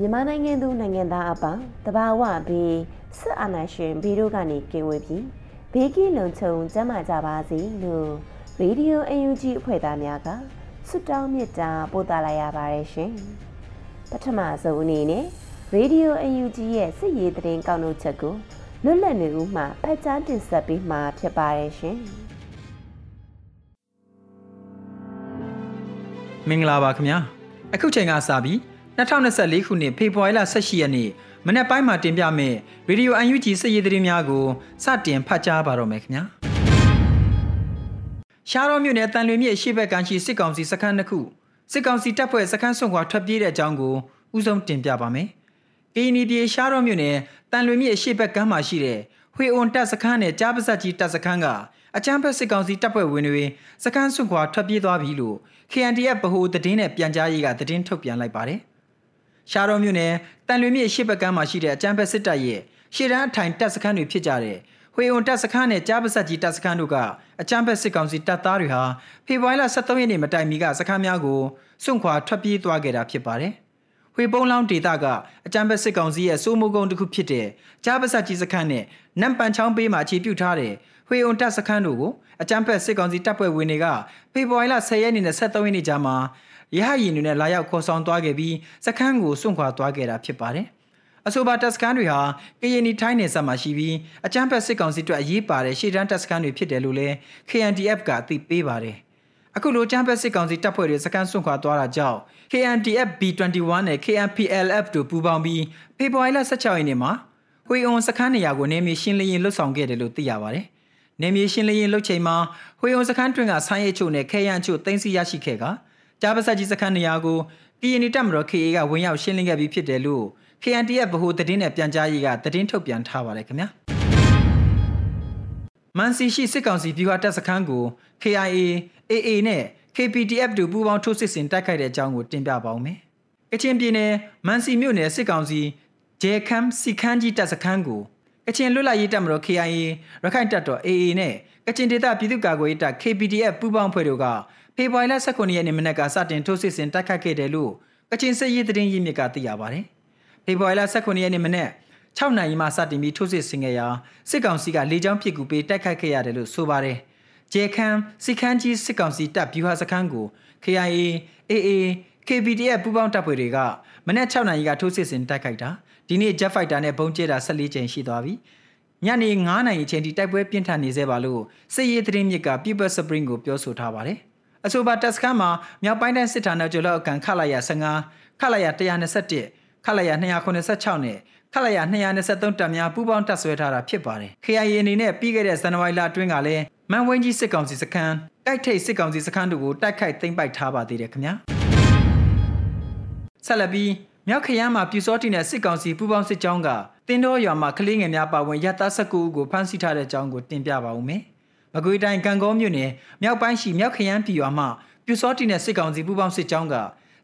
မြန်မာနိုင်ငံသူနိုင်ငံသားအပေါင်းတဘာဝဘေးစစ်အာဏာရှင်ဘေးတို့ကနေကင်းဝေးပြီးဘေးကင်းလုံခြုံကျန်းမာကြပါစေလို့ရေဒီယို UNG အဖွဲ့သားများကဆုတောင်းမေတ္တာပို့သလိုက်ရပါတယ်ရှင်ပထမဆုံးအနေနဲ့ရေဒီယို UNG ရဲ့စစ်ရေးသတင်းကောက်နှုတ်ချက်ကိုလွတ်လပ်နေဦးမှဖတ်ကြားတင်ဆက်ပေးမှာဖြစ်ပါတယ်ရှင်။ မင်္ဂလာပါခင်ဗျာအခုချိန်ကစပြီး2024ခုနှစ်ဖေဖော်ဝါရီလ18ရက်နေ့မနေ့ပိုင်းမှာတင်ပြမယ့်ရေဒီယို UNG စစ်ရေးသတင်းများကိုစတင်ဖတ်ကြားပါတော့မယ်ခင်ဗျာရှားတော်မြို့နယ်တန်လွေမြစ်ရှေ့ဘက်ကမ်းရှိစစ်ကောင်စီစခန်းတစ်ခုစစ်ကောင်စီတပ်ဖွဲ့စခန်းဆွန့်ခွာထွက်ပြေးတဲ့အကြောင်းကိုဥဆုံးတင်ပြပါမယ်ကီနီပြည်ရှားတော်မြို့နယ်တန်လွေမြစ်ရှေ့ဘက်ကမ်းမှာရှိတဲ့ဝေအွန်တပ်စခန်းနဲ့ကြားပစက်ကြီးတပ်စခန်းကအကြမ်းဖက်စစ်ကောင်စီတပ်ဖွဲ့ဝင်တွေစခန်းဆွန့်ခွာထွက်ပြေးသွားပြီလို့ KNDF ဗဟိုသတင်းနဲ့ပြန်ကြားရေးကသတင်းထုတ်ပြန်လိုက်ပါတယ်။ရှားတော်မြို့နယ်တန်လွင်မြစ်ရှေ့ဘက်ကမ်းမှာရှိတဲ့အကြမ်းဖက်စစ်တပ်ရဲ့ရှေ့တန်းအထိုင်တပ်စခန်းတွေဖြစ်ကြတဲ့ဝေုံတပ်စခန်းနဲ့ကြားပါစက်ကြီးတပ်စခန်းတို့ကအကြမ်းဖက်စစ်ကောင်စီတပ်သားတွေဟာဖေဖော်ဝါရီလ23ရက်နေ့မတိုင်မီကစခန်းများကိုစွန့်ခွာထွက်ပြေးသွားခဲ့တာဖြစ်ပါတယ်။ဝေပုံးလောင်းဒေသကအကြမ်းဖက်စစ်ကောင်စီရဲ့စိုးမိုးကုန်းတစ်ခုဖြစ်တဲ့ကြားပါစက်ကြီးစခန်းနဲ့နမ်ပန်ချောင်းပေးမှာအခြေပြုထားတဲ့ ဝေုံတပ်စခန်းတို့ကိုအကြမ်းဖက်စစ်ကောင်စီတပ်ဖွဲ့ဝင်တွေကဖေဖော်ဝါရီလ10ရက်နေ့နဲ့13ရက်နေ့ကြားမှာရဟရင်တွေနဲ့လာရောက်ခေါ်ဆောင်သွားခဲ့ပြီးစခန်းကိုစွန့်ခွာသွားခဲ့တာဖြစ်ပါတယ်။အဆိုပါတပ်စခန်းတွေဟာကရင်နီထိုင်းနယ်စပ်မှာရှိပြီးအကြမ်းဖက်စစ်ကောင်စီတို့အရေးပါတဲ့ရှေ့တန်းတပ်စခန်းတွေဖြစ်တယ်လို့လည်း KNDF ကအသိပေးပါတယ်။အခုလိုအကြမ်းဖက်စစ်ကောင်စီတပ်ဖွဲ့တွေစခန်းစွန့်ခွာသွားတာကြောင့် KNDF B21 နဲ့ KNPLF တို့ပူးပေါင်းပြီးဖေဖော်ဝါရီလ16ရက်နေ့မှာဝေအွန်စခန်းနေရာကိုနေမြေရှင်းလင်းရေးလှုပ်ဆောင်ခဲ့တယ်လို့သိရပါတယ်။ နေမြေရှင်းလင်းရေးလုပ်ချိန်မှာဝေုံစခန်းတွင်ကဆိုင်းရဲချိုနဲ့ခဲရန်ချိုတင်စီရရှိခဲ့ကကြားပါစကြီးစခန်းနေရာကိုကီယနီတက်မတော် KA ကဝင်ရောက်ရှင်းလင်းခဲ့ပြီးဖြစ်တယ်လို့ KNTF ဗဟိုသတင်းနဲ့ပြန်ကြားရေးကသတင်းထုတ်ပြန်ထားပါတယ်ခင်ဗျာမန်စီရှိစစ်ကောင်စီပြည်ဟာတပ်စခန်းကို KIA AA နဲ့ KPTF တို့ပူးပေါင်းထိုးစစ်ဆင်တိုက်ခိုက်တဲ့အကြောင်းကိုတင်ပြပါဦးမယ်။ကချင်ပြည်နယ်မန်စီမြို့နယ်စစ်ကောင်စီဂျေခမ်စီခန်းကြီးတပ်စခန်းကို ကချင်လွတ်လပ်ရေးတပ်မတော် KIA ရခိုင်တပ်တော် AA နဲ့ကချင်ဒေသပြည်သူ့ကာကွယ်ရေးတပ် KPDF ပူးပေါင်းဖွဲ့တို့ကဖေဖော်ဝါရီလ18ရက်နေ့မနက်ကစတင်ထိုးစစ်ဆင်တိုက်ခတ်ခဲ့တယ်လို့ကချင်စစ်ရေးသတင်းရင်းမြစ်ကသိရပါတယ်။ဖေဖော်ဝါရီလ18ရက်နေ့မနက်6နိုင်ရီမှစတင်ပြီးထိုးစစ်ဆင်ခဲ့ရာစစ်ကောင်စီကလေကြောင်းပစ်ကူပေးတိုက်ခတ်ခဲ့ရတယ်လို့ဆိုပါတယ်။ဂျေခမ်စီခန်းကြီးစစ်ကောင်စီတပ်ဗျူဟာစခန်းကို KIA AA KPDF ပူးပေါင်းတပ်ဖွဲ့တွေကမနက်6နိုင်ရီကထိုးစစ်ဆင်တိုက်ခိုက်တာ ဒီနေ့ Jet Fighter နဲ့ဘုံကျဲတာ14ကြိမ်ရှိသွားပြီညနေ9နိုင်အချိန်ထိတိုက်ပွဲပြင်းထန်နေသေးပါလို့စစ်ရေးသတင်းမြစ်က People Spring ကိုပြောဆိုထားပါတယ်အဆိုပါတပ်စခန်းမှာမြောက်ပိုင်းတိုင်းစစ်ဌာနချုပ်လောက်အကန်ခလာရ15ခလာရ121ခလာရ286နဲ့ခလာရ223တပ်များပူးပေါင်းတပ်ဆွဲထားတာဖြစ်ပါတယ် KIA အနေနဲ့ပြီးခဲ့တဲ့ဇန်နဝါရီလအတွင်းကလည်းမန်ဝင်းကြီးစစ်ကောင်စီစခန်းတိုက်ထိတ်စစ်ကောင်စီစခန်းတို့ကိုတိုက်ခိုက်သိမ်းပိုက်ထားပါသေးတယ်ခင်ဗျာဆက်လက်ပြီး မြောက်ခရမ်းမှာပြူစောတိနဲ့စစ်ကောင်စီပူးပေါင်းစစ်ကြောင်းကတင်းတော်ရွာမှာကလေးငယ်များပါဝင်ရတ19ဦးကိုဖမ်းဆီးထားတဲ့အကြောင်းကိုတင်ပြပါဦးမယ်။မကွေးတိုင်းကံကောမြို့နယ်မြောက်ပိုင်းရှိမြောက်ခရမ်းပြည်ရွာမှာပြူစောတိနဲ့စစ်ကောင်စီပူးပေါင်းစစ်ကြောင်းက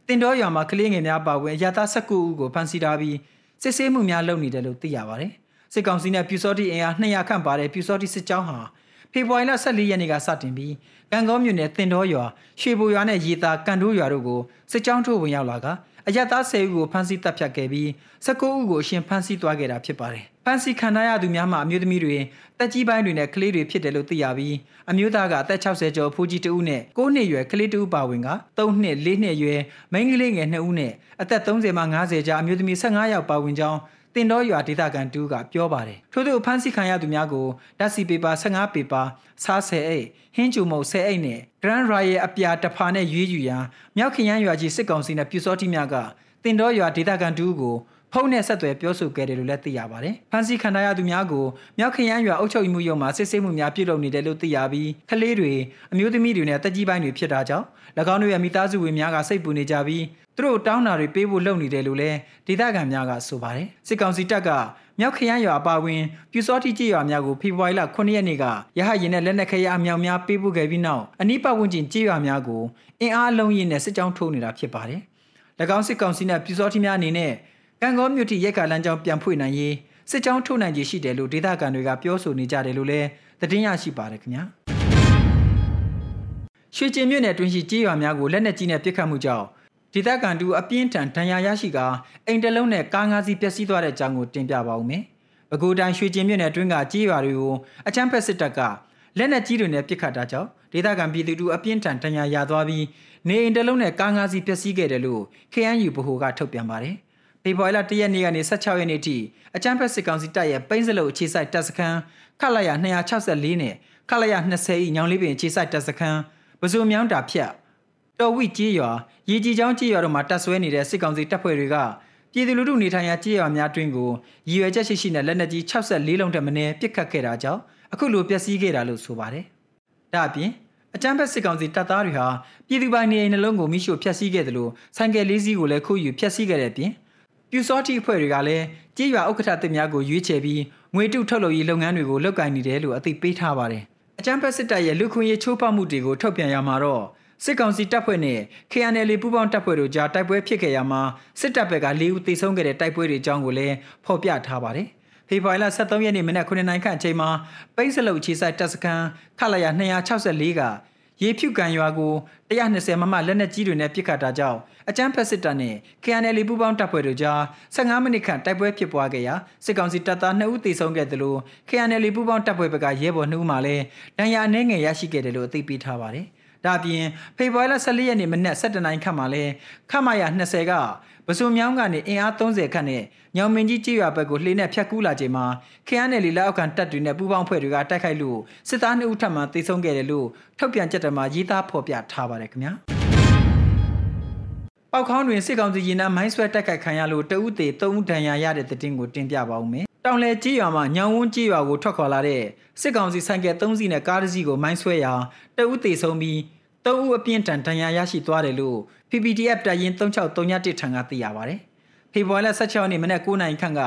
တင်းတော်ရွာမှာကလေးငယ်များပါဝင်ရတ19ဦးကိုဖမ်းဆီးထားပြီးစစ်ဆေးမှုများလုပ်နေတယ်လို့သိရပါတယ်။စစ်ကောင်စီနဲ့ပြူစောတိအင်အား200ခန့်ပါတဲ့ပြူစောတိစစ်ကြောင်းဟာဖေဖော်ဝါရီလ14ရက်နေ့ကစတင်ပြီးကံကောမြို့နယ်တင်တော်ရွာရွှေဘိုရွာနဲ့ရေသာကန်တိုးရွာတို့ကိုစစ်ကြောင်းထိုးဝင်ရောက်လာက အရသား10ဦးကိုဖမ်းဆီးတပ်ဖြတ်ခဲ့ပြီး19ဦးကိုအရှင်ဖမ်းဆီးသွားခဲ့တာဖြစ်ပါတယ်ဖန်စီခံရသူများမှအမျိုးသမီးတွေတက်ကြီးပိုင်းတွေနဲ့ကလေးတွေဖြစ်တယ်လို့သိရပြီးအမျိုးသားကအသက်60ကျော်ဖူးကြီးတဦးနဲ့9နှစ်ရွယ်ကလေးတဦးပါဝင်က3နှစ်4နှစ်ရွယ်မိန်းကလေးငယ်2ဦးနဲ့အသက်30မှ50ကြားအမျိုးသမီး15ယောက်ပါဝင်ကြောင်း တင်တော်ရွာဒေသခံတူကပြောပါတယ်ထို့သူဖမ်းဆီးခံရသူများကိုဓာတ်စီပေပါ15ပေပါစားဆယ်အိတ်ဟင်းကျူမုတ်10အိတ်နဲ့ Grand Royal အပြာတဖာနဲ့ရွေးယူရန်မြောက်ခရမ်းရွာကြီးစစ်ကောင်စီနဲ့ပြူစောတိများကတင်တော်ရွာဒေသခံတူကိုဖုန်းနဲ့ဆက်သွယ်ပြောဆိုခဲ့တယ်လို့လည်းသိရပါတယ်။ဖန်စီခံရသူများကိုမြောက်ခရမ်းရွာအုပ်ချုပ်မှုရုံမှာစစ်ဆေးမှုများပြုလုပ်နေတယ်လို့သိရပြီးကလေးတွေအမျိုးသမီးတွေနဲ့တက်ကြီးပိုင်းတွေဖြစ်တာကြောင့်၎င်းတို့ရဲ့မိသားစုဝင်များကစိတ်ပူနေကြပြီး သူတို့တောင်းတာတွေပေးဖို့လုပ်နေတယ်လို့လည်းဒေသခံများကဆိုပါတယ်။စစ်ကောင်စီတပ်ကမြောက်ခရမ်းရွာအပါဝင်ပြူစောတိကြေးရွာများကိုဖေဖော်ဝါရီလ9ရက်နေ့ကရဟရင်နဲ့လက်နက်ခဲယအမြောင်များပေးပို့ခဲ့ပြီးနောက်အနိပတ်ဝန်းကျင်ကြေးရွာများကိုအင်အားလုံးရင်းနဲ့စစ်ကြောင်းထိုးနေတာဖြစ်ပါတယ်။၎င်းစစ်ကောင်စီနဲ့ပြူစောတိများအနေနဲ့ကံကောမြို့တိရက်ကာလမ်းကြောင်းပြန်ဖွင့်နိုင်ရေးစစ်ကြောင်းထုတ်နိုင်ခြင်းရှိတယ်လို့ဒေသခံတွေကပြောဆိုနေကြတယ်လို့လည်းသတင်းရရှိပါတယ်ခင်ဗျာရွှေကျင်မြို့နယ်တွင်ရှိကြေးရွာများကိုလက်နက်ကြီးနဲ့ပစ်ခတ်မှုကြောင့် ဒေသခံတူအပြင်းထန်ဒဏ်ရာရရှိကအိမ်တလုံးနဲ့ကားငါးစီးပျက်စီးသွားတဲ့အကြောင်းကိုတင်ပြပါဦးမယ်။ပဲခူးတိုင်းရွှေကျင်မြို့နယ်တွင်းကကြေးရွာတွေကိုအချမ်းဖက်စစ်တပ်ကလက်နက်ကြီးတွေနဲ့ပစ်ခတ်တာကြောင့်ဒေသခံပြည်သူတို့အပြင်းထန်ဒဏ်ရာရသွားပြီးနေအိမ်တလုံးနဲ့ကားငါးစီးပျက်စီးခဲ့တယ်လို့ KNU ဗဟိုကထုတ်ပြန်ပါတယ်။ဖေဖော်ဝါရီလ1ရက်နေ့ကနေ16ရက်နေ့ထိအကြမ်းဖက်စစ်ကောင်စီတပ်ရဲ့ပိန်းစလုတ်အခြေစိုက်တပ်စခန်းခလာရ264နဲ့ခလာရ20ဤညောင်လေးပင်အခြေစိုက်တပ်စခန်းပဇိုမြောင်းတာဖြတ် တော်ဝိကြီးရွာရေကြီးချောင်းကြီးရွာတို့မှာတပ်ဆွဲနေတဲ့စစ်ကောင်စီတပ်ဖွဲ့တွေကပြည်သူလူထုနေထိုင်ရာကြီးရွာများတွင်ကိုရည်ရွယ်ချက်ရှိရှိနဲ့လက်နက်ကြီး64လုံးတက်မင်းပစ်ခတ်ခဲ့တာကြောင့်အခုလိုပျက်စီးခဲ့တာလို့ဆိုပါတယ်။ဒါအပြင်အကြမ်းဖက်စစ်ကောင်စီတပ်သားတွေဟာပြည်သူပိုင်နေအိမ်နှလုံးကိုမိရှို့ဖျက်ဆီးခဲ့တယ်လို့ဆိုင်ကယ်လေးစီးကိုလည်းခုယူဖျက်ဆီးခဲ့တဲ့အပြင်ပြူစောတိအဖွဲ့တွေကလည်းကြေးရွာဥက္ကဋ္ဌတစ်များကိုရွေးချယ်ပြီးငွေတုထုတ်လုပ်ရေးလုပ်ငန်းတွေကိုလုပ်ကိုင်နေတယ်လို့အသိပေးထားပါတယ်။အကြမ်းဖက်စစ်တပ်ရဲ့လူခွင့်ရေးချိုးဖောက်မှုတွေကိုထုတ်ပြန်ရမှာတော့ စစ်ကောင်စီတပ်ဖွဲ့နဲ့ KNL ပူးပေါင်းတပ်ဖွဲ့တို့ကြားတိုက်ပွဲဖြစ်ခဲ့ရမှာစစ်တပ်ဘက်က၄ဦးသေဆုံးခဲ့တဲ့တိုက်ပွဲတွေအကြောင်းကိုလည်းဖော်ပြထားပါတယ်။ဖေဖော်ဝါရီလ23ရက်နေ့မနက်9:00နာရီခန့်အချိန်မှာပိတ်စလုတ်ချီဆိုင်တပ်စခန်းခလာရ264ကရေဖြူကန်ရွာကို120မမလက်နက်ကြီးတွေနဲ့ပစ်ခတ်တာကြောင့်အကြမ်းဖက်စစ်တပ်နဲ့ KNL ပူးပေါင်းတပ်ဖွဲ့တို့ကြား15မိနစ်ခန့်တိုက်ပွဲဖြစ်ပွားခဲ့ရာစစ်ကောင်စီတပ်သား2ဦးသေဆုံးခဲ့တယ်လို့ KNL ပူးပေါင်းတပ်ဖွဲ့ဘက်ကရဲဘော်2ဦးမှလည်းဒဏ်ရာအနည်းငယ်ရရှိခဲ့တယ်လို့အသိပေးထားပါတယ်။ ဒါအပြင်ဖေဖော်ဝါရီလ14ရက်နေ့မနက်7:00နာရီခန့်မှာလဲခမရ20ကပစုံမြောင်းကနေအင်အား30ခန့်နဲ့ညောင်မင်းကြီးကြေးရွာဘက်ကိုလှေနဲ့ဖြတ်ကူးလာချိန်မှာခရမ်းနယ်လီလက်အောက်ခံတပ်တွေနဲ့ပူးပေါင်းဖွဲ့တွေကတိုက်ခိုက်လို့စစ်သား2ဦးထပ်မံသေဆုံးခဲ့တယ်လို့ထုတ်ပြန်ချက်တမှာရေးသားဖော်ပြထားပါတယ်ခင်ဗျာပောက်ခေါင်းတွင်စစ်ကောင်စီရင်နှမိုင်းဆွဲတိုက်ခိုက်ခံရလို့တဦးသေး၃ဦးဒဏ်ရာရတဲ့တဲ့တင်ကိုတင်ပြပါဦးမယ်တောင်လေကြေးရွာမှာညောင်ဝန်းကြေးရွာကိုထွက်ခွာလာတဲ့စစ်ကောင်စီဆိုင်ကယ်၃စီးနဲ့ကားတစ်စီးကိုမိုင်းဆွဲရာတဦးသေဆုံးပြီး ၃ဦးအပြင်းထန်ဒဏ်ရာရရှိသွားတယ်လို့ PPTF တရင်3631ထံကသိရပါတယ်။ဖေဖော်ဝါရီလ16ရက်နေ့မနက်9:00နာရီခန့်က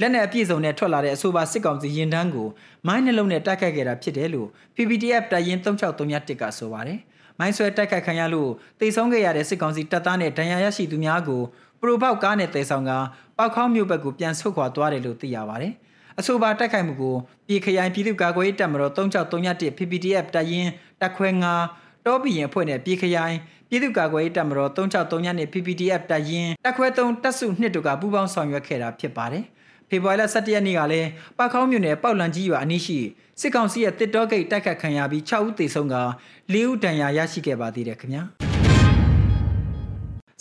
လက်နက်အပြည့်စုံနဲ့ထွက်လာတဲ့အဆိုပါစစ်ကောင်စီရင်တန်းကိုမိုင်းနှလုံးနဲ့တိုက်ခိုက်ခဲ့တာဖြစ်တယ်လို့ PPTF တရင်3631ကဆိုပါတယ်။မိုင်းဆွဲတိုက်ခိုက်ခံရလို့တိတ်ဆုံးခဲ့ရတဲ့စစ်ကောင်စီတပ်သားနဲ့ဒဏ်ရာရရှိသူများကိုပရိုပေါက်ကားနဲ့တည်ဆောင်ကပောက်ခေါင်းမြို့ဘက်ကိုပြန်ဆုတ်ခွာသွားတယ်လို့သိရပါတယ်။အဆိုပါတိုက်ခိုက်မှုကိုပြည်ခရိုင်ပြည်သူ့ကာကွယ်ရေးတပ်မတော်3631 PPTF တရင်တက်ခွဲ9 တောပီရင်အဖွဲ့နဲ့ပြည်ခရိုင်ပြည်သူ့ကာကွယ်ရေးတပ်မတော်363ညနဲ့ PPTF တပ်ရင်းတပ်ခွဲ3တပ်စု2တို့ကပူးပေါင်းဆောင်ရွက်ခဲ့တာဖြစ်ပါတယ်။ဖေဖော်ဝါရီလ17ရက်နေ့ကလည်းပခောင်းမြို့နယ်ပေါက်လန်ကြီးရွာအနီးရှိစစ်ကောင်စီရဲ့တစ်တောဂိတ်တိုက်ခတ်ခံရပြီး6ဦးသေဆုံးက4ဦးဒဏ်ရာရရှိခဲ့ပါသေးတယ်ခင်ဗျာ။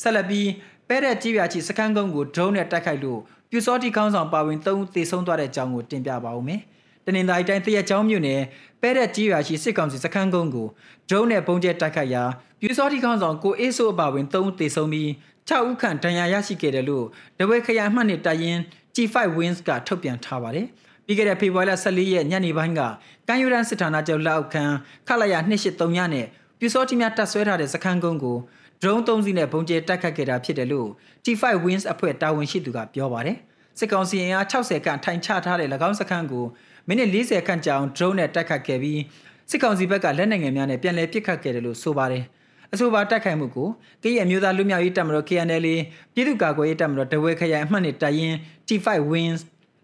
ဆက်လက်ပြီးပဲတဲ့ကြီးပြချီစခန်းကုန်းကိုဒရုန်းနဲ့တိုက်ခိုက်လို့ပြူစောတိကောင်းဆောင်ပါဝင်3ဦးသေဆုံးသွားတဲ့အကြောင်းကိုတင်ပြပါဦးမယ်။ တနင်္သာရီတိုင်းတရက်ချောင်းမြို့နယ်ပဲတဲ့ကြီးရွာရှိစစ်ကောင်စီစခန်းကုန်းကိုဒရုန်းနဲ့ပုံကျဲတိုက်ခိုက်ရာပြူစောတိခေါင်းဆောင်ကိုအေးဆိုးအပါဝင်3ဦးသေဆုံးပြီး6ဦးခန့်ဒဏ်ရာရရှိခဲ့တယ်လို့တဝဲခရိုင်မှတ်နှစ်တရင် G5 Wins ကထုတ်ပြန်ထားပါတယ်။ပြီးခဲ့တဲ့ဖေဖော်ဝါရီလ14ရက်ညနေပိုင်းကကမ်းယူရန်စစ်ဌာနချုပ်လက်အောက်ခံခလာရ283ညနဲ့ပြူစောတိများတပ်ဆွဲထားတဲ့စခန်းကုန်းကိုဒရုန်း3စီးနဲ့ပုံကျဲတိုက်ခတ်ခဲ့တာဖြစ်တယ်လို့ G5 Wins အဖွဲ့တာဝန်ရှိသူကပြောပါတယ်။ စစ်ကောင်စီအင်အား60ခန့်ထိုင်ချထားတဲ့၎င်းစခန်းကိုမိနစ်40ခန့်ကြာအောင်ဒရုန်းနဲ့တိုက်ခတ်ခဲ့ပြီးစစ်ကောင်စီဘက်ကလက်နက်ငယ်များနဲ့ပြန်လည်ပစ်ခတ်ခဲ့တယ်လို့ဆိုပါတယ်။အဆိုပါတိုက်ခိုက်မှုကိုကရင်မျိုးသားလူမျိုးရေးတပ်မတော် KNL ပြည်သူ့ကာကွယ်ရေးတပ်မတော်တဝဲခရိုင်အမှတ်နဲ့တိုင်ရင် T5 Wins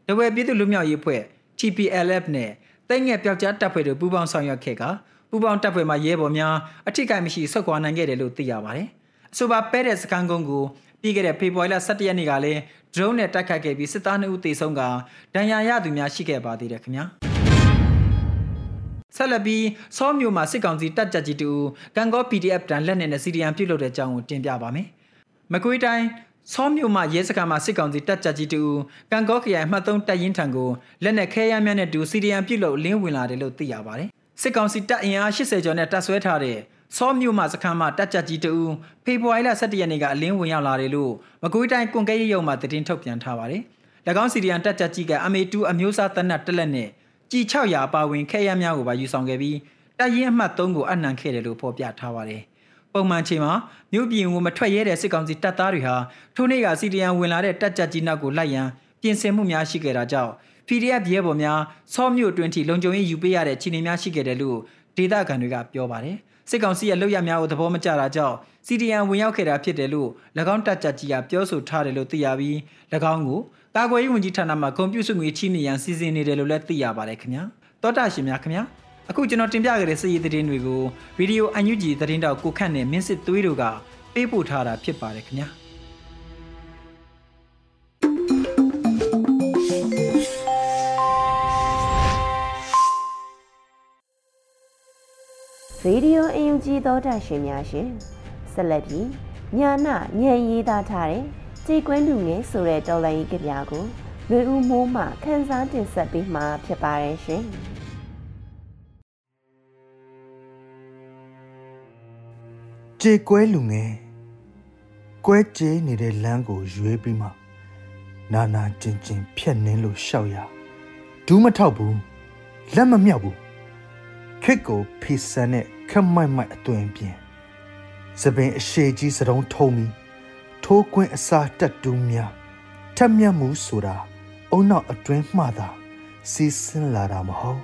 တဝဲပြည်သူ့လူမျိုးရေးဖွဲ့ TPLF နဲ့တိုင်ငယ်ပျောက်ကြားတပ်ဖွဲ့တို့ပူးပေါင်းဆောင်ရွက်ခဲ့ကပူးပေါင်းတပ်ဖွဲ့မှရဲဘော်များအထိကိမရှိဆုတ်ခွာနိုင်ခဲ့တယ်လို့သိရပါတယ်။အဆိုပါပဲတဲ့စကန်ကုန်းကို ပြီးခဲ့တဲ့ဖေဖော်ဝါရီလ17ရက်နေ့ကလည်း drone နဲ့တိုက်ခတ်ခဲ့ပြီးစစ်သား2ဦးသေဆုံးကဒဏ်ရာရသူများရှိခဲ့ပါသေးတယ်ခင်ဗျာဆက်လက်ပြီးစောမျိုးမှာစစ်ကောင်စီတပ်ကြပ်ကြီးတူကန်ကော PDF တန်လက်နဲ့စီဒီအမ်ပြုတ်လုပ်တဲ့အကြောင်းကိုတင်ပြပါမယ်။မကွေးတိုင်းဆောမြို့မှာရဲစခန်းမှာစစ်ကောင်စီတပ်ကြပ်ကြီးတူကန်ကောခရိုင်မှတ်သုံးတပ်ရင်းထံကိုလက်နက်ခဲယမ်းများနဲ့တူစီဒီအမ်ပြုတ်လုပ်လင်းဝင်လာတယ်လို့သိရပါတယ်။စစ်ကောင်စီတပ်အင်အား80ကျော်နဲ့တပ်ဆွဲထားတဲ့ စောမြို့မှာစခန်းမှာတပ်ကြပ်ကြီးတူဖေဖော်ဝါရီလ17ရက်နေ့ကအလင်းဝင်ရောက်လာတယ်လို့မကွေးတိုင်းကွန်ကဲရုံမှာသတင်းထုတ်ပြန်ထားပါတယ်။၎င်းစီဒီအမ်တပ်ကြပ်ကြီးက MA2 အမျိုးအစားတပ်နက်တက်လက်နဲ့ကြည်600အပါဝင်ခဲယမ်းများကိုပါယူဆောင်ခဲ့ပြီးတပ်ရင်းအမှတ်3ကိုအနှံခဲ့တယ်လို့ဖော်ပြထားပါတယ်။ပုံမှန်ချိန်မှာမြို့ပြည်ကိုမထွက်ရဲတဲ့စစ်ကောင်စီတပ်သားတွေဟာထိုနေ့ကစီဒီယန်ဝင်လာတဲ့တပ်ကြပ်ကြီးနောက်ကိုလိုက်ရန်ပြင်ဆင်မှုများရှိခဲ့တာကြောင့် PDF ရဲဘော်များဆောမြို့တွင်ထိလုံခြုံရေးယူပေးရတဲ့ခြေနေများရှိခဲ့တယ်လို့ဒေသခံတွေကပြောပါတယ်။ စစ်ကောင်စီရဲ့လုပ်ရများကိုသဘောမကျတာကြောင့်စီဒီယန်ဝင်ရောက်ခဲ့တာဖြစ်တယ်လို့၎င်းတပ်ကြပ်ကြီးကပြောဆိုထားတယ်လို့သိရပြီး၎င်းကိုကာကွယ်ရေးဝန်ကြီးဌာနမှကွန်ပျူတာငွေချီးမြှင့်ရန်စီစဉ်နေတယ်လို့လည်းသိရပါတယ်ခင်ဗျာတောတာရှင်များခင်ဗျာအခုကျွန်တော်တင်ပြခဲ့တဲ့စစ်ရေးသတင်းတွေကိုဗီဒီယိုအန်ယူဂျီသတင်းတောက်ကိုခန့်နဲ့မင်းစစ်သွေးတို့ကပေးပို့ထားတာဖြစ်ပါတယ်ခင်ဗျာ ရေဒီယိုအင်ယူဂျီသောတာရှင်များရှင်ဆက်လက်ပြီးညာနာညံရေးသားထားတဲ့ကြေကွဲလူငယ်ဆိုတဲ့တော်လိုင်းကြီးကြပြကိုလွေဦးမိုးမှခန်းစားတင်ဆက်ပေးမှာဖြစ်ပါတယ်ရှင်ကြေကွဲလူငယ်ကွဲကြေးနေတဲ့လမ်းကိုရွေးပြီးမှနာနာကျင်ကျင်ဖြက်နှင်းလို့ရှောက်ရဒူးမထောက်ဘူးလက်မမြောက်ဘူးခစ်ကိုဖီဆန်နဲ့ ခက်မိုက်မိုက်အသွင်ပြင်းစပင်အရှိကြီးစတုံးထုံးပြီးထိုးကွင်းအစာတက်တူးများထက်မြက်မှုဆိုတာအုံနောက်အတွင်းမှသာစီးဆင်းလာတာမဟုတ်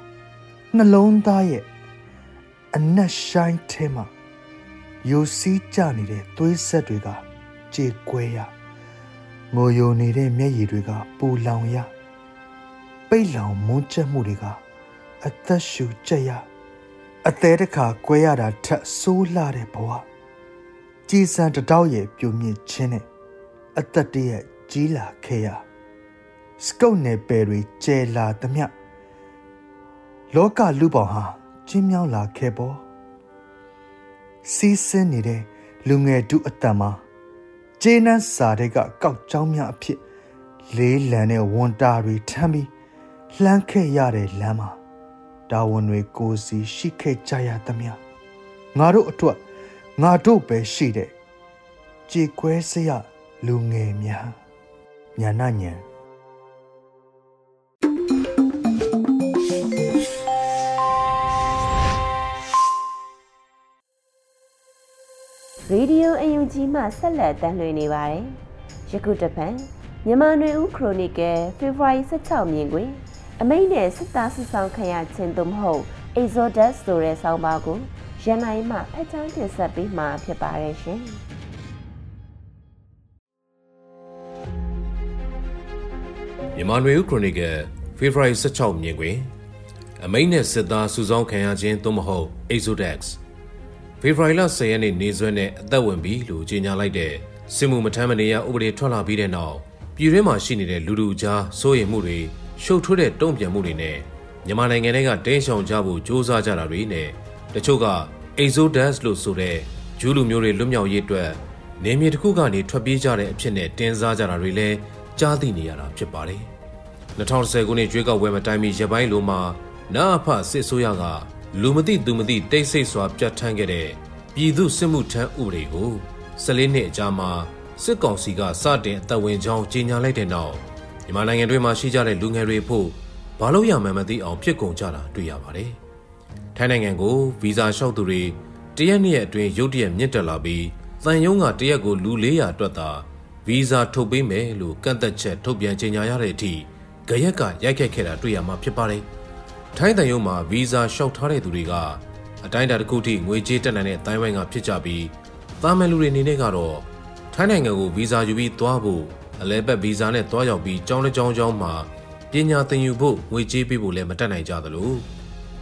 နှလုံးသားရဲ့အနက်ရှိုင်းထဲမှာယိုစီးကြနေတဲ့သွေးဆက်တွေကကြေကွဲရငိုယိုနေတဲ့မျက်ရည်တွေကပူလောင်ရပိတ်လောင်မွန်းကျက်မှုတွေကအသက်ရှူကြက်ရ အသေးတခါကွဲရတာထက်ဆိုးလာတဲ့ဘဝကြည်စံတတောက်ရဲ့ပြုံမြင့်ခြင်းနဲ့အသက်တရဲ့ကြီးလာခဲ့ရစကုတ်နယ်ပယ်တွေကျဲလာသမျှလောကလူပေါင်းဟာကျင်းမြောင်းလာခဲ့ပေါ်စီးဆင်းနေတဲ့လူငယ်တုအတန်မှာဂျေနန်းစာတွေကကောက်ကြောင်းများအဖြစ်လေးလံတဲ့ဝန်တာတွေထမ်းပြီးလှမ်းခဲ့ရတဲ့လမ်းမှာ တာဝန်တွေကိုစီရှိခဲ့ကြရသမျှငါတို့အတွက်ငါတို့ပဲရှိတဲ့ကြေကွဲစရလူငယ်များညာနာညံရေဒီယိုအယူကြီးမှဆက်လက်တမ်းလွှင့်နေပါတယ်ယခုတပတ်မြန်မာနွေဦးခရိုနီကယ်ဖေဖော်ဝါရီ16မြင်တွင် အမိန့်နဲ့စစ်သားစစ်ဆောင်ခံရခြင်းသို့မဟုတ် Exodus ဆိုတဲ့ဆောင်းပါးကိုရန်နိုင်မှဖက်ချောင်းတင်ဆက်ပေးမှာဖြစ်ပါတယ်ရှင်။မြန်မာနွေဦးခရိုနီကယ်ဖေဖော်ဝါရီ16မြင်တွင်အမိန့်နဲ့စစ်သားစုဆောင်းခံရခြင်းသို့မဟုတ် Exodus ဖေဖော်ဝါရီလ10ရက်နေ့နေ့စွဲနဲ့အသက်ဝင်ပြီလို့ကြေညာလိုက်တဲ့စစ်မှုမထမ်းမနေရဥပဒေထွက်လာပြီးတဲ့နောက်ပြည်တွင်းမှာရှိနေတဲ့လူလူကြားစိုးရိမ်မှုတွေ ရှုပ်ထွေးတဲ့တုံ့ပြန်မှုတွေနဲ့မြန်မာနိုင်ငံတွေကတင်းရှောင်ကြဖို့စ조사ကြတာတွေနဲ့တချို့က Exodus လို့ဆိုတဲ့ဂျူးလူမျိုးတွေလွတ်မြောက်ရေးအတွက်နေမြေတစ်ခုကနေထွက်ပြေးကြတဲ့အဖြစ်နဲ့တင်စားကြတာတွေလည်းကြားသိနေရတာဖြစ်ပါတယ်။2010ခုနှစ်ကျွေးကောက်ပွဲမှာတိုင်မီရပိုင်းလိုမှာနာအဖစစ်ဆိုးရကလူမသိသူမသိတိတ်ဆိတ်စွာပြတ်ထန်းခဲ့တဲ့ပြည်သူစစ်မှုထမ်းဥပဒေကို14နှစ်အကြာမှာစစ်ကောင်စီကစတင်အသက်ဝင်ကြောင်းကြေညာလိုက်တဲ့နောက် မြန်မာနိုင်ငံတွင်းမှာရှိကြတဲ့လူငယ်တွေဖို့ဘာလို့ရမှန်းမသိအောင်ဖြစ်ကုန်ကြတာတွေ့ရပါတယ်။ထိုင်းနိုင်ငံကိုဗီဇာလျှောက်သူတွေတရက်နှစ်ရက်အတွင်းရုတ်တရက်မြင့်တက်လာပြီးတန်ယုံကတရက်ကိုလူ400အတွက်သာဗီဇာထုတ်ပေးမယ်လို့ကန့်သက်ချက်ထုတ်ပြန်ကြေညာရတဲ့အထိကြရက်ကရိုက်ခတ်ခဲ့တာတွေ့ရမှာဖြစ်ပါတယ်။ထိုင်းတန်ယုံမှာဗီဇာလျှောက်ထားတဲ့သူတွေကအတိုင်းအတာတစ်ခုထိငွေကြေးတက်နိုင်တဲ့တိုင်းဝိုင်းကဖြစ်ကြပြီးသားမယ်လူတွေအနေနဲ့ကတော့ထိုင်းနိုင်ငံကိုဗီဇာယူပြီးသွားဖို့ အလဲပတ်ဗီဇာနဲ့သွားရောက်ပြီးကြောင်းတစ်ကြောင်းကြောင်းမှာပညာသင်ယူဖို့ငွေကြေးပေးဖို့လည်းမတက်နိုင်ကြသလို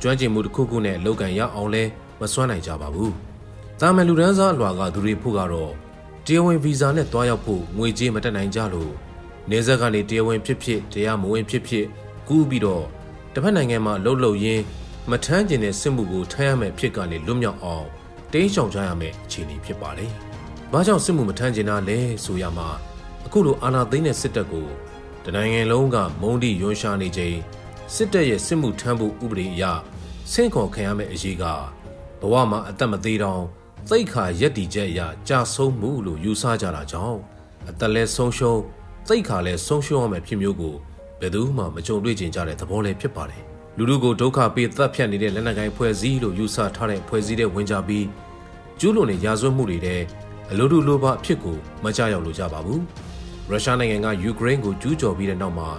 ကျွမ်းကျင်မှုတစ်ခုခုနဲ့လောက်ကန်ရအောင်လဲမစွမ်းနိုင်ကြပါဘူး။တာမန်လူဒန်းစားအလွာကသူတွေဖို့ကတော့ထတရားဝင်ဗီဇာနဲ့တွားရောက်ဖို့ငွေကြေးမတက်နိုင်ကြလို့နေဆက်ကနေတရားဝင်ဖြစ်ဖြစ်တရားမဝင်ဖြစ်ဖြစ်ကူးပြီးတော့တစ်ဖက်နိုင်ငံမှာလှုပ်လှုပ်ရင်းမထမ်းကျင်တဲ့စစ်မှုကိုထမ်းရမယ့်ဖြစ်ကနေလွတ်မြောက်အောင်တင်းရှောင်ကြရမယ့်အခြေအနေဖြစ်ပါတယ်။ဘာကြောင့်စစ်မှုမထမ်းကျင်တာလဲဆိုရမှာ အခုလိုအာဏာသိမ်းတဲ့စစ်တပ်ကိုတနိုင်ငံလုံးကမုံတီရွှန်ရှာနေချိန်စစ်တပ်ရဲ့စစ်မှုထမ်းဖို့ဥပဒေအရဆင့်ခေါ်ခံရမယ့်အရေးကဘဝမှာအသက်မသေးတောင်သိခါရက်တီချက်အရကြာဆုံးမှုလို့ယူဆကြတာကြောင့်အသက်လဲဆုံးရှုံးသိခါလဲဆုံးရှုံးရမယ့်ဖြစ်မျိုးကိုဘယ်သူမှမကြုံတွေ့ကျင်ကြတဲ့သဘောလည်းဖြစ်ပါတယ်လူလူကိုဒုက္ခပေးသတ်ဖြတ်နေတဲ့လက်နက်ကိုင်ဖွဲ့စည်းလို့ယူဆထားတဲ့ဖွဲ့စည်းတဲ့ဝင်ကြပြီးကျူးလွန်တဲ့ရာဇဝတ်မှုတွေတဲ့အလိုတူလိုပါအဖြစ်ကိုမကြောက်ရောက်လို့ကြပါဘူး ရုရှားနိုင်ငံကယူကရိန်းကိုကျူးကျော်ပြီးတဲ့နောက်မှာ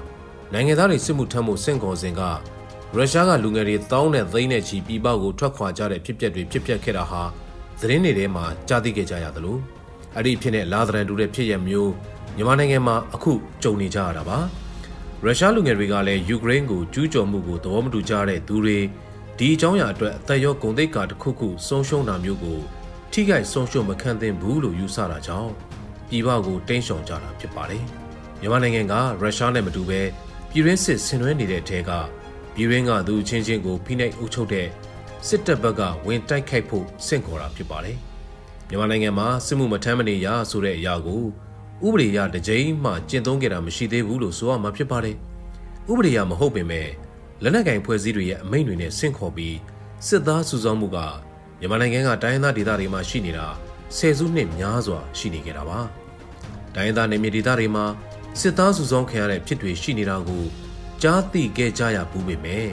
နိုင်ငံသားတွေစစ်မှုထမ်းမှုစင့်ခေါ်စဉ်ကရုရှားကလူငယ်တွေတောင်းတဲ့သိန်းနဲ့ချီပြည်ပကိုထွက်ခွာကြတဲ့ဖြစ်ပျက်တွေဖြစ်ပျက်ခဲ့တာဟာသတင်းတွေထဲမှာကြားသိခဲ့ကြရသလိုအဲ့ဒီဖြစ်တဲ့လာသရန်တူတဲ့ဖြစ်ရမျိုးမြန်မာနိုင်ငံမှာအခုကြုံနေကြရတာပါရုရှားလူငယ်တွေကလည်းယူကရိန်းကိုကျူးကျော်မှုကိုသဘောမတူကြတဲ့သူတွေဒီအကြောင်းအရာအတွက်အသက်ရောဂုဏ်သိက္ခာတစ်ခုခုဆုံးရှုံးတာမျိုးကိုထိခိုက်ဆုံးရှုံးမခံသင့်ဘူးလို့ယူဆတာကြောင့် ပြည်ပကိုတင်းရှောင်ကြတာဖြစ်ပါတယ်မြန်မာနိုင်ငံကရုရှားနဲ့မတူဘဲပြည်ရင်းစစ်ဆင်နွှဲနေတဲ့အထက်ကပြည်ရင်းကသူချင်းချင်းကိုဖိနှိပ်အုပ်ချုပ်တဲ့စစ်တပ်ဘက်ကဝင်တိုက်ခိုက်ဖို့စင့်ခေါ်တာဖြစ်ပါတယ်မြန်မာနိုင်ငံမှာစစ်မှုမထမ်းမနေရဆိုတဲ့အရာကိုဥပဒေအရတစ်ကြိမ်မှကျင့်သုံးခဲ့တာမရှိသေးဘူးလို့ဆိုရမှာဖြစ်ပါတယ်ဥပဒေအရမဟုတ်ပေမဲ့လက်နက်ကင်ဖွဲ့စည်းတွေရဲ့အမိန့်တွေနဲ့ဆင့်ခေါ်ပြီးစစ်သားစုဆောင်းမှုကမြန်မာနိုင်ငံကတိုင်းရင်းသားဒေသတွေမှာရှိနေတာဆယ်စုနှစ်များစွာရှိနေကြတာပါ တိုင်းရင်းသားနေမြေဒေသတွေမှာစစ်သားစုဆောင်းခံရတဲ့ဖြစ်တွေရှိနေတာကိုကြားသိခဲ့ကြရဘူးပေမဲ့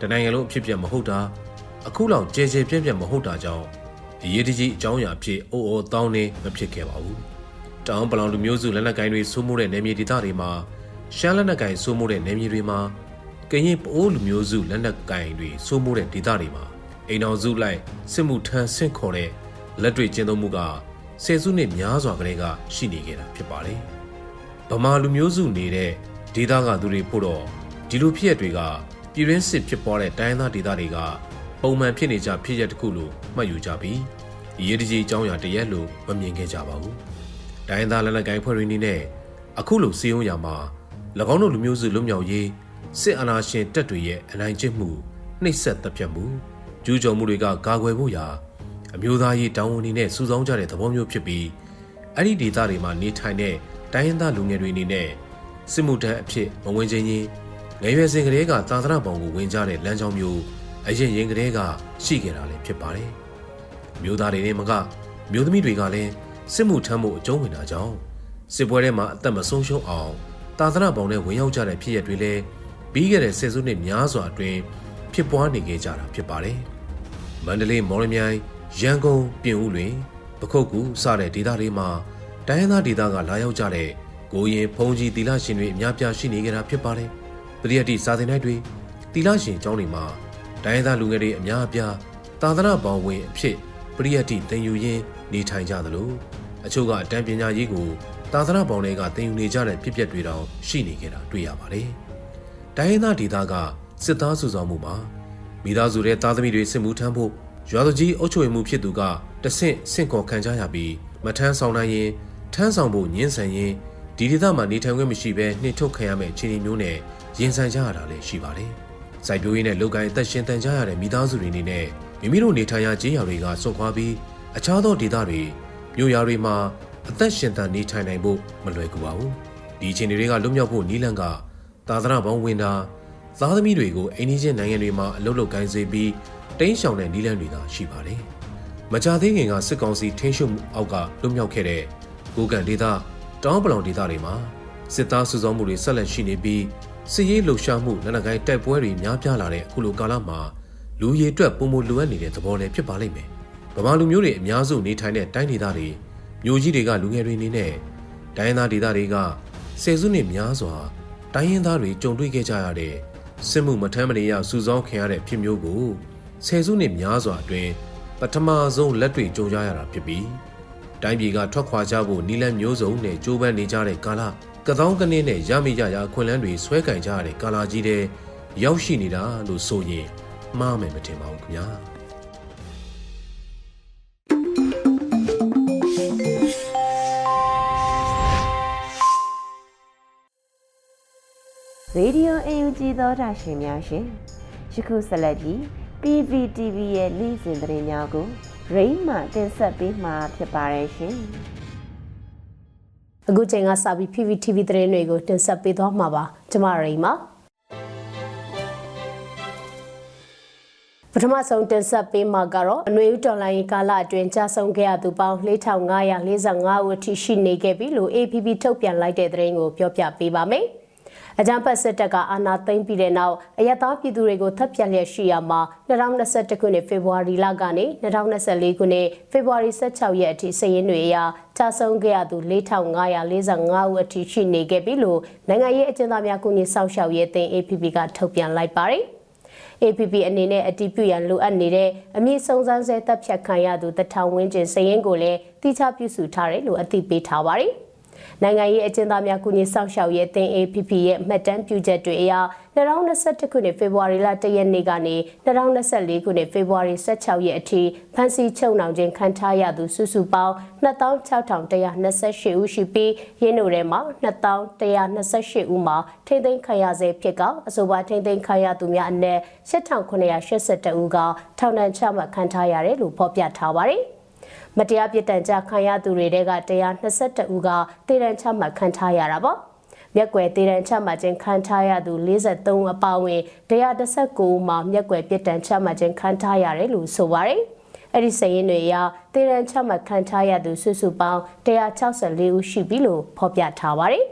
တနိုင်ငံလုံးအဖြစ်ပြက်မဟုတ်တာအခုလောက်ကြဲကြဲပြန့်ပြန့်မဟုတ်တာကြောင့်အရေးတကြီးအကြောင်းအရာဖြစ်အိုးအိုးတောင်းနေမဖြစ်ခဲ့ပါဘူးတောင်ပလောင်လူမျိုးစုလက်နက်ကိုင်တွေစိုးမိုးတဲ့နေမြေဒေသတွေမှာရှမ်းလက်နက်ကိုင်စိုးမိုးတဲ့နေမြေတွေမှာကရင်ပိုးလူမျိုးစုလက်နက်ကိုင်တွေစိုးမိုးတဲ့ဒေသတွေမှာအိမ်တော်စုလိုက်စစ်မှုထမ်းဆင့်ခေါ်တဲ့လက်တွေ့ကျင့်သုံးမှုက ဆယ်စုနှစ်များစွာကလေးကရှိနေခဲ့တာဖြစ်ပါတယ်။ဗမာလူမျိုးစုနေတဲ့ဒေသကသူတွေဖို့တော့ဒီလိုဖြစ်ရတွေကပြည်ရင်းစစ်ဖြစ်ပွားတဲ့တိုင်းသားဒေသတွေကပုံမှန်ဖြစ်နေကြဖြစ်ရတစ်ခုလို့မှတ်ယူကြပြီးအရေးတကြီးအကြောင်းအရာတရက်လို့မမြင်ခဲ့ကြပါဘူး။တိုင်းသားလက်နက်ကိုင်ဖွဲ့ရင်းနေနဲ့အခုလိုစီယုံရမှာ၎င်းတို့လူမျိုးစုလွတ်မြောက်ရေးစစ်အာဏာရှင်တပ်တွေရဲ့အနိုင်ကျင့်မှုနှိပ်စက်တပ်ဖြတ်မှုကျူးကျော်မှုတွေကကာကွယ်ဖို့ရာ အမျိုးသားရေးတောင်းဝန်တွေနဲ့စူးစောင်းကြတဲ့သဘောမျိုးဖြစ်ပြီးအဲ့ဒီဒေသတွေမှာနေထိုင်တဲ့တိုင်းရင်းသားလူငယ်တွေအနေနဲ့စစ်မှုထမ်းအဖြစ်မဝင်ချင်းရင်ငယ်ရွယ်စဉ်ကလေးကသာသနာပေါင်ကိုဝင်ကြတဲ့လမ်းကြောင်းမျိုးအရင်ရင်ကလေးကရှိခဲ့တာလည်းဖြစ်ပါတယ်။မျိုးသားတွေနဲ့မကမျိုးသမီးတွေကလည်းစစ်မှုထမ်းမှုအကျုံးဝင်တာကြောင့်စစ်ပွဲထဲမှာအသက်မဆုံးရှုံးအောင်သာသနာပေါင်နဲ့ဝင်ရောက်ကြတဲ့ဖြစ်ရပ်တွေလည်းပြီးခဲ့တဲ့ဆယ်စုနှစ်များစွာအတွင်းဖြစ်ပွားနေခဲ့ကြတာဖြစ်ပါတယ်။မန္တလေးမော်ရမြိုင် ရန်ကုန်ပြင်ဦးလွင်ပခုတ်ကူစတဲ့ဒေသတွေမှာတိုင်းရင်းသားဒေသကလာရောက်ကြတဲ့ကိုရင်ဖုံကြီးတီလာရှင်တွေအများပြားရှိနေကြတာဖြစ်ပါတယ်။ပရိယတ်တိစာသင်တိုင်းတွေတီလာရှင်ကျောင်းတွေမှာတိုင်းရင်းသားလူငယ်တွေအများအပြားသာသနာ့ဘောင်ဝင်အဖြစ်ပရိယတ်တိသင်ယူရင်းနေထိုင်ကြသလိုအချို့ကအတန်းပညာရေးကိုသာသနာ့ဘောင်တွေကသင်ယူနေကြတဲ့ဖြစ်ပျက်တွေတောင်ရှိနေကြတာတွေ့ရပါတယ်။တိုင်းရင်းသားဒေသကစစ်သားစုဆောင်မှုမှာမိသားစုရဲ့သားသမီးတွေစစ်မှုထမ်းဖို့ ရွာသူကြီးအုပ်ချုပ်မှုဖြစ်သူကတဆင့်ဆင့်ခေါ်ခံကြရပြီးမထမ်းဆောင်နိုင်ရင်ထမ်းဆောင်ဖို့ညှင်းဆန်ရင်ဒီဒေသမှာနေထိုင်ခွင့်မရှိဘဲနှင်ထုတ်ခံရမယ့်အခြေအနေမျိုးနဲ့ရင်ဆိုင်ကြရတာလည်းရှိပါတယ်။စိုက်ပျိုးရေးနဲ့လုပ်ကိုင်အသက်ရှင်သန်ကြရတဲ့မိသားစုတွေအနေနဲ့မိမိတို့နေထိုင်ရာကျေးရွာတွေကစွန့်ခွာပြီးအခြားသောဒေသတွေမြို့ရွာတွေမှာအသက်ရှင်သန်နေထိုင်နိုင်ဖို့မလွယ်ကူပါဘူး။ဒီအခြေအနေတွေကလွတ်မြောက်ဖို့နီးလန့်ကသာသနာပေါင်းဝင်တာသားသမီးတွေကိုအိန္ဒိချင်းနိုင်ငံတွေမှာအလုပ်လုပ်ကိုင်းစေပြီး တိန်းရှောင်တဲ့နီးလန်းတွေသာရှိပါတယ်။မကြသေးခင်ကစစ်ကောင်စီထိန်းချုပ်မှုအောက်ကလွတ်မြောက်ခဲ့တဲ့ကိုကန်ဒေသတောင်ပလောင်ဒေသတွေမှာစစ်သားစုဆောင်းမှုတွေဆက်လက်ရှိနေပြီးစစ်ရေးလှုပ်ရှားမှုလက်နက်ကိုင်းတိုက်ပွဲတွေများပြားလာတဲ့အခုလိုကာလမှာလူရည်အတွက်ပုံမလိုအပ်နေတဲ့သဘောလည်းဖြစ်ပါလိမ့်မယ်။ဗမာလူမျိုးတွေအများစုနေထိုင်တဲ့တိုင်းဒေသတွေမြို့ကြီးတွေကလူငယ်တွေနေနဲ့တိုင်းရင်းသားဒေသတွေကဆယ်စုနှစ်များစွာတိုင်းရင်းသားတွေကြုံတွေ့ခဲ့ကြရတဲ့စစ်မှုမထမ်းမနေရစူဆောင်းခံရတဲ့ဖြစ်မျိုးကို ဆယ်စုနှစ်များစွာအတွင်းပထမဆုံးလက်တွေ့ကြုံရရတာဖြစ်ပြီးတိုင်းပြည်ကထွက်ခွာကြဖို့နီလန်းမျိုးစုံနဲ့ကြိုးပမ်းနေကြတဲ့ကာလကသောင်းကနေနဲ့ရမိရရာခွင်လန်းတွေဆွဲကင်ကြရတဲ့ကာလကြီးတဲ့ရောက်ရှိနေတာလို့ဆိုရင်မှားမယ်မထင်ပါဘူးခင်ဗျာရေဒီယိုအယူကြည်သောတာရှင်များရှင်ယခုဆက်လက်ပြီး PVTV ရဲ့နေ့စဉ်သတင်းများကိုရိမ့်မှတင်ဆက်ပေးမှာဖြစ်ပါတယ်ရှင်အခုချိန်ကစပြီး PVTV သတင်းတွေကိုတင်ဆက်ပေးသွားမှာပါကျမရိမ့်ပါပထမဆုံးတင်ဆက်ပေးမှာကတော့အနွေဦးတော်လိုင်းကာလအတွင်းကြာဆုံးခဲ့ရသူပေါင်း4545ဦးအထိရှိနေခဲ့ပြီလို့ APP ထုတ်ပြန်လိုက်တဲ့သတင်းကိုပြောပြပေးပါမယ်။ အကြံပတ်စစ်တပ်ကအာဏာသိမ်းပြီးတဲ့နောက်အယက်သားပြည်သူတွေကိုထပ်ပြက်လျက်ရှိရမှာ2021ခုနှစ်ဖေဖော်ဝါရီလကနေ2024ခုနှစ်ဖေဖော်ဝါရီ16ရက်အထိစာရင်းတွေအရကြာဆုံးခဲ့ရသူ4545ဦးအထိရှိနေခဲ့ပြီလို့နိုင်ငံရေးအကျဉ်းသားများကုညီဆောက်ရှောက်ရေးအသင်း APP ကထုတ်ပြန်လိုက်ပါတယ်။ APP အနေနဲ့အတီးပြုရန်လိုအပ်နေတဲ့အမည်စုံစမ်းဆဲတပ်ဖြတ်ခံရသူတထောင်ဝန်းကျင်စည်ရင်းကိုလည်းတိကျပြုစုထားတယ်လို့အသိပေးထားပါတယ်။ နိုင်ငံရေးအကျဉ်းသားများကုညီဆောင်ရှောက်ရေးအသင်း APP ရဲ့မှတ်တမ်းပြုချက်တွေအရ2021ခုနှစ်ဖေဖော်ဝါရီလ1ရက်နေ့ကနေ2024ခုနှစ်ဖေဖော်ဝါရီ16ရက်အထိဖမ်းဆီးချုပ်နှောင်ခြင်းခံထားရသူစုစုပေါင်း26,128ဦးရှိပြီးရင်းတို့ထဲမှာ2,128ဦးမှာထိမ့်သိမ်းခံရစေဖြစ်ကအဆိုပါထိမ့်သိမ်းခံရသူများအနက်8,982ဦးကထောင်ဒဏ်ချမှတ်ခံထားရတယ်လို့ဖော်ပြထားပါတယ်။ မတရားပြစ်ဒဏ်ကြခံရသူတွေတဲက122ဦးကတည်တံ့ချမှတ်ခံထားရတာပေါ့မျက်ကွယ်တည်တံ့ချမှတ်ခြင်းခံထားရသူ43အပါအဝင်119ဦးမှာမျက်ကွယ်ပြစ်ဒဏ်ချမှတ်ခြင်းခံထားရတယ်လို့ဆိုပါတယ်အဲ့ဒီစရင်တွေအရတည်တံ့ချမှတ်ခံထားရသူစုစုပေါင်း164ဦးရှိပြီလို့ဖော်ပြထားပါတယ်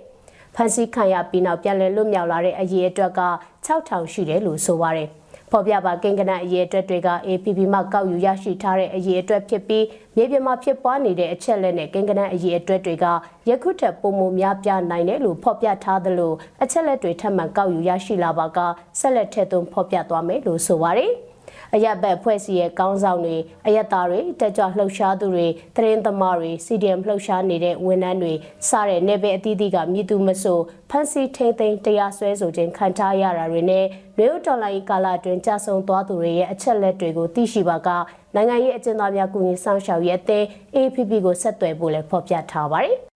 ဖန်စီခံရပြီးနောက်ပြန်လည်လွတ်မြောက်လာတဲ့အရေးအတွက်က6000ရှိတယ်လို့ဆိုပါတယ်။ ဖော်ပြပါကိန်းကနအရေးအတွက်တွေက APP မှကောက်ယူရရှိထားတဲ့အရေးအတွက်ဖြစ်ပြီးမြေပြင်မှာဖြစ်ပွားနေတဲ့အချက်လက်နဲ့ကိန်းကနအရေးအတွက်တွေကယခုထက်ပိုမိုများပြားနိုင်တယ်လို့ဖော်ပြထားသလိုအချက်လက်တွေထပ်မံကောက်ယူရရှိလာပါကဆက်လက်ထည့်သွင်းဖော်ပြသွားမယ်လို့ဆိုပါတယ်။ အရက်ဘက်ဖွဲ့စည်းရဲ့ကောင်းဆောင်တွေအရက်သားတွေတက်ကြွလှုပ်ရှားသူတွေသတင်းသမားတွေ CDM လှုပ်ရှားနေတဲ့ဝန်ထမ်းတွေစတဲ့နေပယ်အသီးသီးကမြည်သူမဆိုဖန်စီထိမ့်သိမ်းတရားစွဲဆိုခြင်းခံထားရတာတွေနဲ့မြို့တော်လိုင်းကာလအတွင်းကြာဆုံးသွားသူတွေရဲ့အချက်လက်တွေကိုသိရှိပါကနိုင်ငံရေးအကျဉ်းသားများကူညီဆောင်ရှောက်ရေးအသင်း APP ကိုဆက်သွယ်ဖို့လည်းဖော်ပြထားပါတယ်။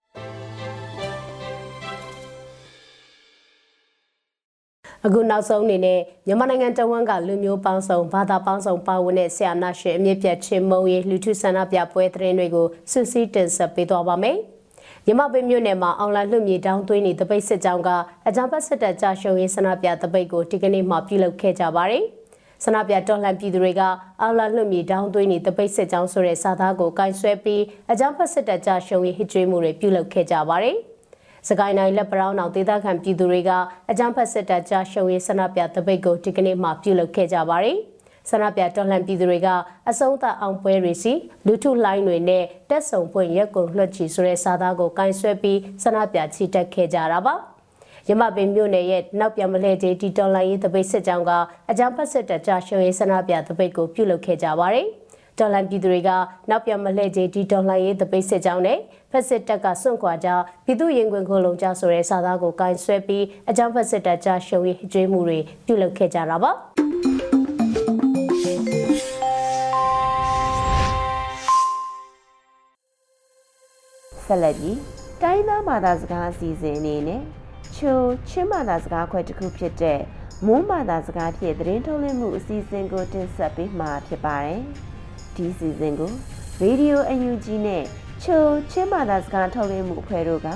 အခုနောက်ဆုံးအနေနဲ့မြန်မာနိုင်ငံတဝန်းကလူမျိုးပေါင်းစုံဘာသာပေါင်းစုံပါဝင်တဲ့ဆရာနာရှင်အမြင့်ပြတ်ချင်းမုံရေးလူထုဆန္ဒပြပွဲသတင်းတွေကိုစုစည်းတင်ဆက်ပေးသွားပါမယ်။ရမပိမြို့နယ်မှာအွန်လိုင်းလွှင့်မြေတောင်းသွင်းနေတပိတ်စစ်ကြောင်းကအကြံပတ်စစ်တပ်ကြာရှုံရေးဆန္ဒပြတပိတ်ကိုဒီကနေ့မှပြုလုပ်ခဲ့ကြပါတယ်။ဆန္ဒပြတော်လှန်ပြည်သူတွေကအော်လာလွှင့်မြေတောင်းသွင်းနေတပိတ်စစ်ကြောင်းဆိုတဲ့စာသားကိုကင်ဆွဲပြီးအကြံဖတ်စစ်တပ်ကြာရှုံရေးဟစ်ကြွေးမှုတွေပြုလုပ်ခဲ့ကြပါတယ်။ စကိုင်းတိုင်းလက်ပရောင်းအောင်ဒေသခံပြည်သူတွေကအကြမ်းဖက်စစ်တပ်ကြားရှုံရေးဆန္ဒပြတပိတ်ကိုဒီကနေ့မှပြုလုပ်ခဲ့ကြပါတယ်။ဆန္ဒပြတော်လှန်ပြည်သူတွေကအဆုံးသတ်အောင်ပွဲတွေစီလူထုလိုင်းတွေနဲ့တက်ဆုံဖွင့်ရက်ကုန်လွှတ်ချီဆိုတဲ့စာသားကိုကင်ဆွဲပြီးဆန္ဒပြချီတက်ခဲ့ကြတာပါ။ရမပင်မြို့နယ်ရဲ့နောက်ပြန်မလဲကျေးတီတော်လိုင်းရေးတပိတ်စစ်ကြောင်းကအကြမ်းဖက်စစ်တပ်ကြားရှုံရေးဆန္ဒပြတပိတ်ကိုပြုလုပ်ခဲ့ကြပါတယ်။ တော်လန်ပြည်သူတွေကနောက်ပြန်မလှည့်ကြေးဒီတော်လှန်ရေးတပိတ်စစ်ကြောင်းနဲ့ဖက်စစ်တပ်ကစွန့်ခွာကြပြည်သူရင်ခွင်ခုလုံးကြဆိုတဲ့စာသားကိုကင်ဆွဲပြီးအကြမ်းဖက်စစ်တပ်ကြားရှုံရေးကျွေးမှုတွေပြုလုပ်ခဲ့ကြတာပါဆက်လက်ပြီးတိုင်းသားဘာသာစကားအစီအစဉ်အနေနဲ့ချိုချင်းဘာသာစကားခွဲတစ်ခုဖြစ်တဲ့မွန်းဘာသာစကားဖြင့်သတင်းထုတ်လွှင့်မှုအစီအစဉ်ကိုတင်ဆက်ပေးမှာဖြစ်ပါတယ်။ ဒီစီစဉ်ကို Radio UNG နဲ့ချိုချင်းမာသာစကားထုတ်လွှင့်မှုအဖွဲ့တို့က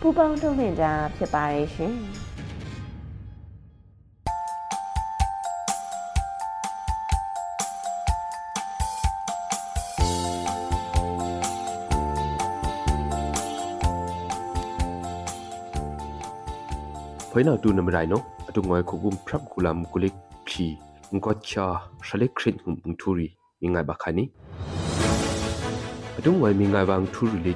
ပူးပေါင်းထုတ်လွှင့်တာဖြစ်ပါတယ်ရှင်။ဖွေးနာတူနမရိုင်နောအတုငွယ်ခုကုမ်ဖရပ်ကူလမ်ကူလိဖြီငကောချာရှလိခရ စ်ဟုမ်ထူရီ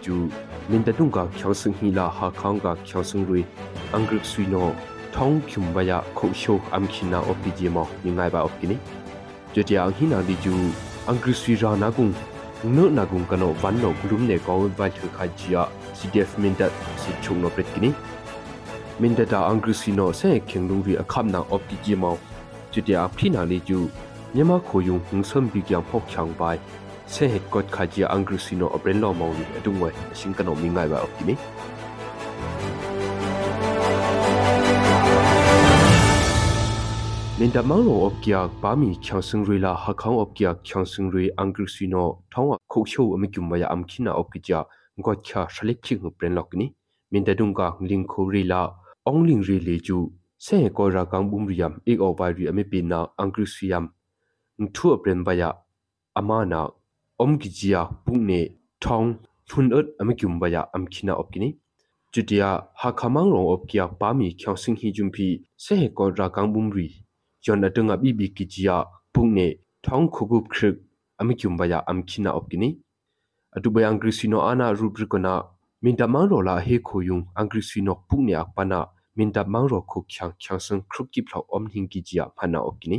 မြန်မာခိုယုံဟင်းဆွမ်ဘီကြံဖောက်ချောင်ပိုင်ဆေဟက်ကတ်ခါဂျီအင်္ဂရိစီနိုအပရင်လောမောင်အတုံဝဲအရှင်ကနောမင်းငိုင်ပါအပ်ဒီမီမင်တမောင်လောအပ်ကြပါမီချောင်းစင်ရီလာဟခေါင်အပ်ကြချောင်းစင်ရီအင်္ဂရိစီနိုထောင်းခုတ်ချိုအမိကျုံမယအမ်ခိနာအပ်ကြငေါချာရှလက်ချင်းပရင်လောက်ကနီမင်တဒုံကလင်ခိုရီလာအောင်လင်ရီလေကျူဆေဟက်ကောရာကောင်ဘုံရီယမ်အိကောပိုင်ရီအမိပိနာအင်္ဂရိစီယမ် ทั่วเปรนบายะอามานาอมกิจียาปุ่งเนทองทุนเอิดอเมกิมบายะอัมคินาอบกินีจุดยาหาคามังรองอบกิยาปามีเขียวสิงฮีจุมพีเสหกอนรากังบุมรียอนอดึงอับอีบิกิจียาปุ่งเนทองคุกุบครึกอเมกิมบายะอัมคินาอบกินีอดุบยังกฤษิโนอานารูบริกนามินดามังรอลาเฮโคยุงอังกฤษิโนปุ่งเนอักปานามินดามังรอคุกเขียงเขียงซึ่งครุกกิบเหล่าอมหิงกิจียาพานาอบกินี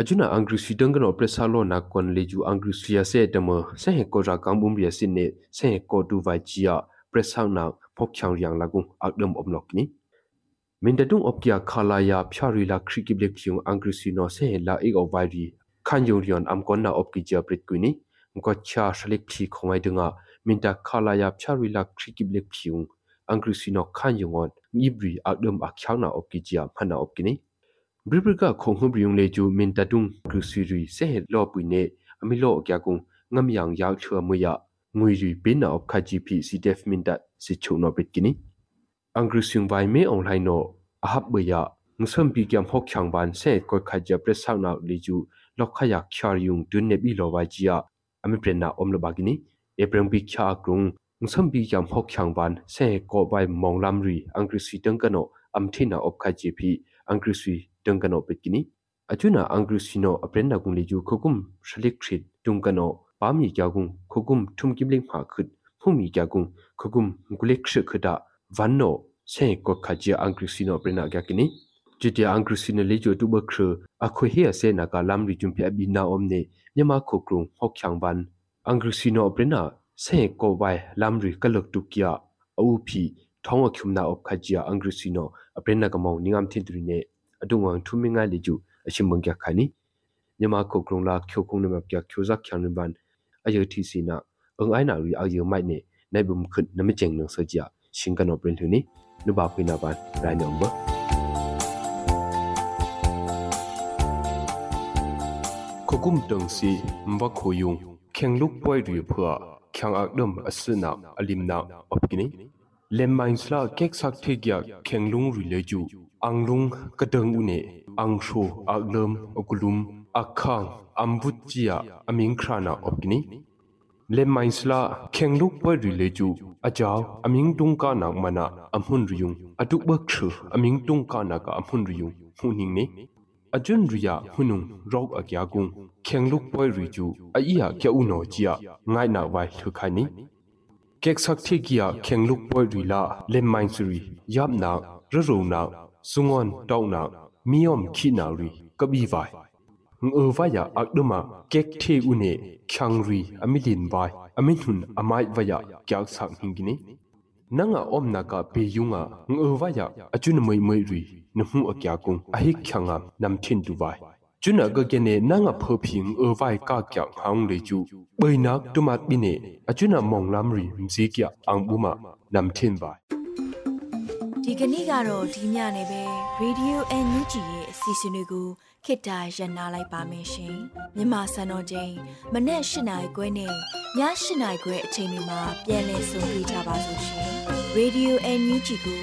ajuna angri sidang gano presalo na kon leju angri sia se tamo se he ko ra kang bum ria sin ne se he ko tu vai chia presang na phok chang yang lagung akdam omlok ni min da dung opkia khala ya phyari la khri blek phiung angri sino se he la ik of vai ri khan yong rion am kon na opki ja prit kuini ko cha shalik phi khongai dunga min da khala ya phyari la khri blek phiung angri sino khan yongon ngibri akdam akhyang na opki ja phana opki ni ဘရိပကခုံခုံပယုံလေကျူမင်တတုံကရုစီရီဆေလောပွိနေအမီလောအကြကုံငမ်ယံရောက်ချွမွေရငွေရီပင်နာအခါဂျီပီစီဒက်မင်တစီချုံနောပစ်ကိနီအင်္ဂရိစယုံဝိုင်မေအွန်လိုင်းနောအဟပ်ဘယငဆမ်ပီကမ်ဟောက်ချန်ဘန်ဆေကိုခါဂျပရက်ဆောက်နောက်လီကျူလောက်ခယက်ချာယုံတွန်းနေဘီလောဝါဂျီယာအမီပရနာအုံလဘဂီနီဧပရံဘီချာကရုံငဆမ်ပီကမ်ဟောက်ချန်ဘန်ဆေကိုဘိုင်မောင်လမ်ရီအင်္ဂရိစီတန်ကနောအမ်ထိနာအခါဂျီပီအင်္ဂရိစီ tungkano petkini achuna angrusino aprenna gungli ju khokum shalik khrit tungkano pami kyagung khokum thumkimling pha khut phumi kyagung khokum gulek khre khada vanno se ko khajia angrusino aprenna kyakini jitia angrusino lejo tuba khre akhwe he ase na ka lamri jumpi abina omne nyama khokrung hokyang ban angrusino aprenna se ko bai lamri kalok tukia au phi thong akhumna op khajia angrusino aprenna kamong ningam thindrine အတုငောင်ထူမင်းငါလီကျူအရှင်မုံကြခါနီမြမခုကရုံလာချိုခုံနမပြချိုဇက်ချန်ဘန်အယတီစီနာအငိုင်းနာရီအယမိုက်နေနိုင်ဘုံခွနမကျင်းနဆကြရှင်ကနောပရင်ထူနီနုဘာဖိနာဘန်ရိုင်းနံဘာခကုမ်တုံစီမဘခိုယုံခေငလုပွိုင်ရီဖွာခေငအက ဒမ်အစနာအလင်နာအပကိနီလမ်မိုင်းစလာကက်ဆက်ထေဂျာခေငလုံရီလေကျူ anglung kadang une angsho aglum okulum akhang ambut chia aming khrana opni le mainsla khengluk pa rileju ajaw aming tungka na mana amhun riyung atuk bak thru aming tungka na ka amhun riyung huning ne ajun riya hunung rok akya gung khengluk pa riju aiya kya uno chia ngai na wai thukhani kek sak thikia khengluk pa rila le mainsri yap na ro na sungon tauna miom khinauri kabi vai ngơ vaya akduma kek the une khyangri amilin vai aminhun amai vaya kyak sang hingini nanga omna ka pe yunga ngơ vaya achun moi moi ri nhu akya kung ahi khyanga namthin du vai chuna ga gene nanga phoping ơ vai ka kyak hang le chu boinak tumat bine achuna monglam ri mzi kya angbuma namthin vai ဒီကနေ့ကတော့ဒီညနေပဲ Radio NUG ရဲ့အစီအစဉ်လေးကိုခေတ္တရ延လိုက်ပါမယ်ရှင်မြန်မာစံတော်ချိန်မနေ့၈နိုင်ခွဲနဲ့ည၈နိုင်ခွဲအချိန်တွေမှာပြောင်းလဲဆိုပြကြပါလို့ရှင် Radio NUG ကို